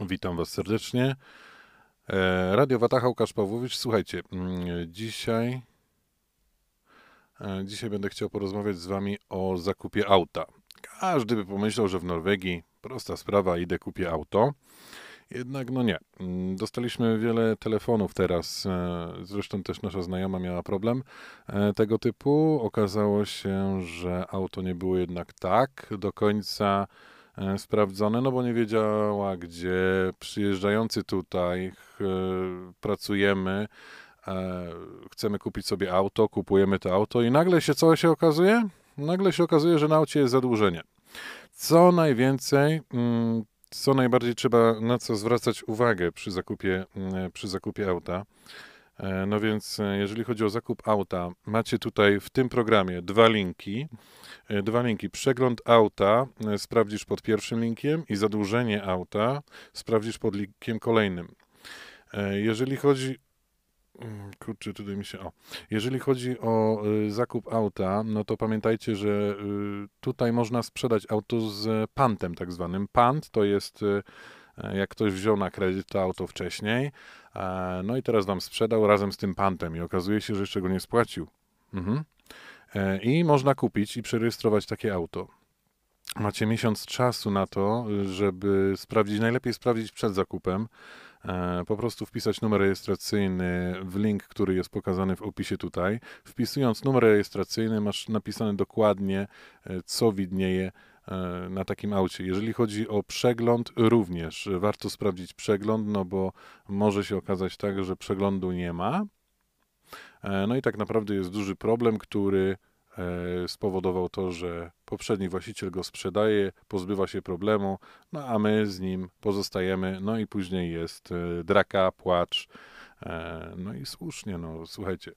Witam Was serdecznie. E, Radio Watacha, Łukasz Pawłowicz. Słuchajcie, mm, dzisiaj, e, dzisiaj będę chciał porozmawiać z Wami o zakupie auta. Każdy by pomyślał, że w Norwegii prosta sprawa, idę kupię auto. Jednak no nie. Mm, dostaliśmy wiele telefonów teraz. e, Zresztą też nasza znajoma miała problem tego typu. Okazało się, że auto nie było jednak tak do końca sprawdzone, no bo nie wiedziała, gdzie przyjeżdżający tutaj e, pracujemy. e, Chcemy kupić sobie auto, kupujemy to auto i nagle się co się okazuje? Nagle się okazuje, że na aucie jest zadłużenie. Co najwięcej, mm, co najbardziej trzeba na co zwracać uwagę przy zakupie, mm, przy zakupie auta. E, No więc, e, jeżeli chodzi o zakup auta, macie tutaj w tym programie dwa linki. E, Dwa linki. Przegląd auta sprawdzisz pod pierwszym linkiem i zadłużenie auta sprawdzisz pod linkiem kolejnym. Jeżeli chodzi. Mm, Kurczę, tutaj mi się. O. Jeżeli chodzi o zakup auta, no to pamiętajcie, że tutaj można sprzedać auto z pantem, tak zwanym. Pant to jest jak ktoś wziął na kredyt to auto wcześniej, e, no i teraz wam sprzedał razem z tym pantem i okazuje się, że jeszcze go nie spłacił. Mhm. E, I można kupić i przerejestrować takie auto. Macie miesiąc czasu na to, żeby sprawdzić, najlepiej sprawdzić przed zakupem, e, po prostu wpisać numer rejestracyjny w link, który jest pokazany w opisie tutaj. Wpisując numer rejestracyjny, masz napisane dokładnie, e, co widnieje e, na takim aucie. Jeżeli chodzi o przegląd, również warto sprawdzić przegląd, no bo może się okazać tak, że przeglądu nie ma. E, No i tak naprawdę jest duży problem, który e, spowodował to, że poprzedni właściciel go sprzedaje, pozbywa się problemu, no a my z nim pozostajemy, no i później jest e, draka, płacz. E, No i słusznie, no słuchajcie.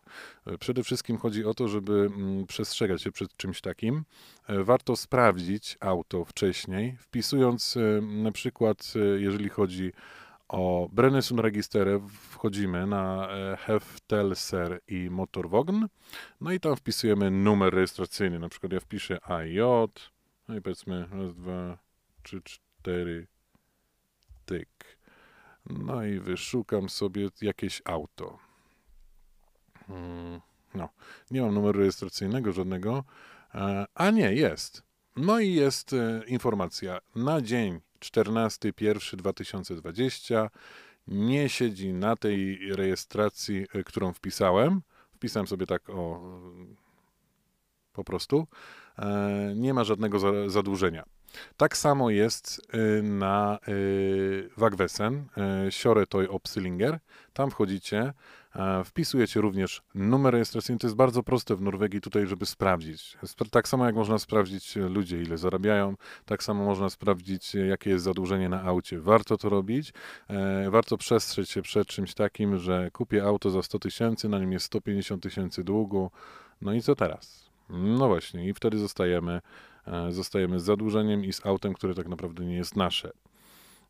e, Przede wszystkim chodzi o to, żeby mm, przestrzegać się przed czymś takim. E, Warto sprawdzić auto wcześniej, wpisując na przykład, jeżeli chodzi o Brennison Registerę, wchodzimy na Heftelser i Motorwogn, no i tam wpisujemy numer rejestracyjny, na przykład ja wpiszę AJ, no i powiedzmy raz, dwa, trzy, cztery, tyk. No i wyszukam sobie jakieś auto. Mm, No, nie mam numeru rejestracyjnego żadnego, e, a nie, jest. No i jest e, informacja. Na dzień 14.01.2020 nie siedzi na tej rejestracji, e, którą wpisałem. Wpisałem sobie tak o po prostu. Nie ma żadnego za- zadłużenia. Tak samo jest y, na y, Wagwesen, y, Siore Toy Opsylinger. Tam wchodzicie, wpisujecie również numer rejestracyjny. To jest bardzo proste w Norwegii tutaj, żeby sprawdzić. Spra- Tak samo jak można sprawdzić ludzie, ile zarabiają, tak samo można sprawdzić, jakie jest zadłużenie na aucie. Warto to robić. E, Warto przestrzec się przed czymś takim, że kupię auto za 100 tysięcy, na nim jest 150 tysięcy długu. No i co teraz? No właśnie, i wtedy zostajemy, zostajemy z zadłużeniem i z autem, które tak naprawdę nie jest nasze.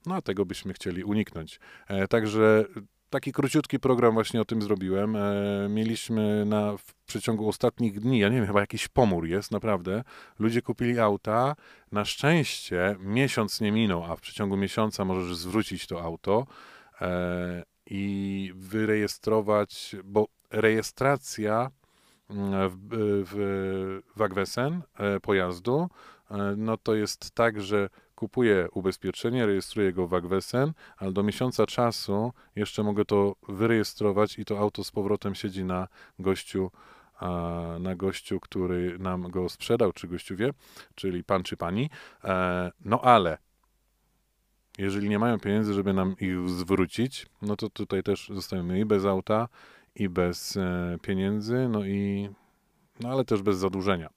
No a tego byśmy chcieli uniknąć. E, Także taki króciutki program właśnie o tym zrobiłem. E, Mieliśmy na, w przeciągu ostatnich dni, ja nie wiem, chyba jakiś pomór jest, naprawdę. Ludzie kupili auta. Na szczęście miesiąc nie minął, a w przeciągu miesiąca możesz zwrócić to auto e, i wyrejestrować, bo rejestracja w, w Wagwesen e, pojazdu, e, no to jest tak, że kupuję ubezpieczenie, rejestruję go w Wagwesen, ale do miesiąca czasu jeszcze mogę to wyrejestrować i to auto z powrotem siedzi na gościu, na gościu, który nam go sprzedał, czy gościu wie, czyli pan czy pani. E, No ale jeżeli nie mają pieniędzy, żeby nam ich zwrócić, no to tutaj też zostajemy i bez auta, i bez e, pieniędzy, no i no ale też bez zadłużenia.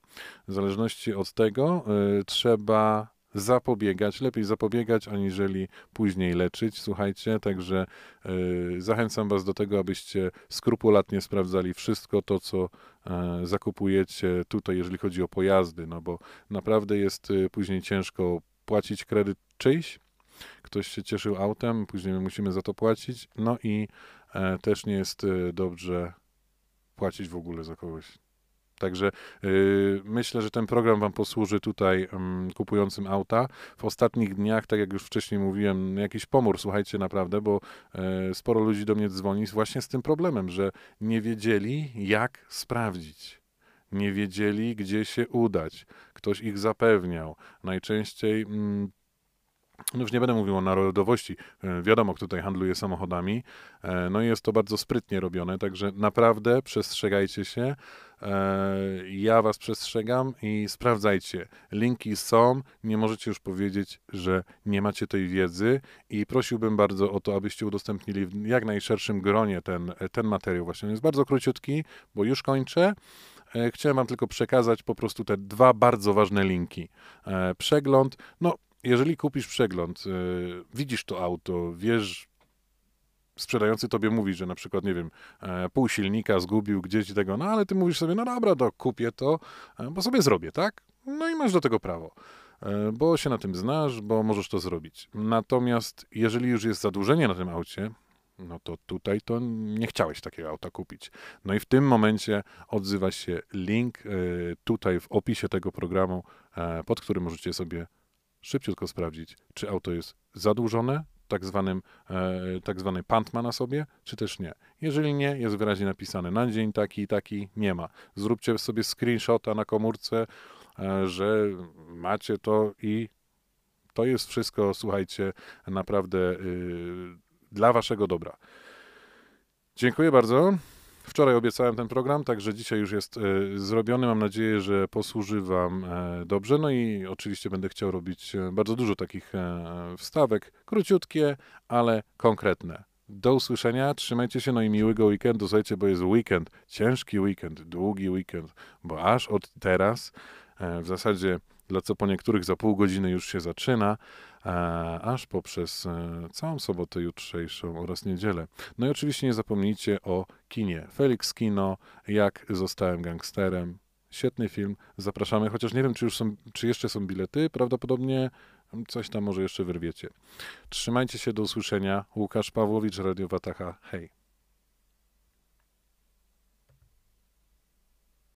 W zależności od tego y, trzeba zapobiegać, lepiej zapobiegać, aniżeli później leczyć. Słuchajcie, także y, zachęcam Was do tego, abyście skrupulatnie sprawdzali wszystko to, co e, zakupujecie tutaj, jeżeli chodzi o pojazdy, no bo naprawdę jest później ciężko płacić kredyt czyjś. Ktoś się cieszył autem, później my musimy za to płacić, no i e, też nie jest y, dobrze płacić w ogóle za kogoś Także yy, myślę, że ten program Wam posłuży tutaj yy, kupującym auta. W ostatnich dniach, tak jak już wcześniej mówiłem, jakiś pomór, słuchajcie, naprawdę, bo yy, sporo ludzi do mnie dzwoni właśnie z tym problemem, że nie wiedzieli, jak sprawdzić. Nie wiedzieli, gdzie się udać. Ktoś ich zapewniał. Najczęściej. No już nie będę mówił o narodowości. E, wiadomo, kto tutaj handluje samochodami. E, no i jest to bardzo sprytnie robione, także naprawdę przestrzegajcie się. E, ja was przestrzegam i sprawdzajcie. Linki są, nie możecie już powiedzieć, że nie macie tej wiedzy i prosiłbym bardzo o to, abyście udostępnili w jak najszerszym gronie ten, ten materiał. Właśnie on jest bardzo króciutki, bo już kończę. Chciałem Wam tylko przekazać po prostu te dwa bardzo ważne linki. Przegląd, no jeżeli kupisz przegląd, yy, widzisz to auto, wiesz, sprzedający tobie mówi, że na przykład, nie wiem, e, pół silnika zgubił gdzieś tego, no ale ty mówisz sobie, no dobra, to kupię to, e, bo sobie zrobię, tak? No i masz do tego prawo, e, bo się na tym znasz, bo możesz to zrobić. Natomiast jeżeli już jest zadłużenie na tym aucie, no to tutaj to nie chciałeś takiego auta kupić. No i w tym momencie odzywa się link tutaj w opisie tego programu, pod którym możecie sobie szybciutko sprawdzić, czy auto jest zadłużone, tak, zwanym, e, tak zwany pant ma na sobie, czy też nie. Jeżeli nie, jest wyraźnie napisane na dzień taki i taki, nie ma. Zróbcie sobie screenshota na komórce, e, że macie to i to jest wszystko, słuchajcie, naprawdę y, dla waszego dobra. Dziękuję bardzo. Wczoraj obiecałem ten program, także dzisiaj już jest e, zrobiony. Mam nadzieję, że posłuży Wam e, dobrze. No i oczywiście będę chciał robić e, bardzo dużo takich wstawek, króciutkie, ale konkretne. Do usłyszenia, trzymajcie się, no i miłego weekendu. Słuchajcie, bo jest weekend, ciężki weekend, długi weekend, bo aż od teraz, w zasadzie dla co po niektórych za pół godziny już się zaczyna, aż poprzez e, całą sobotę jutrzejszą oraz niedzielę. No i oczywiście nie zapomnijcie o kinie. Felix Kino, Jak zostałem gangsterem. Świetny film, zapraszamy, chociaż nie wiem, czy już są, czy jeszcze są bilety, prawdopodobnie coś tam może jeszcze wyrwiecie. Trzymajcie się, do usłyszenia. Łukasz Pawłowicz, Radio Watacha. Hej.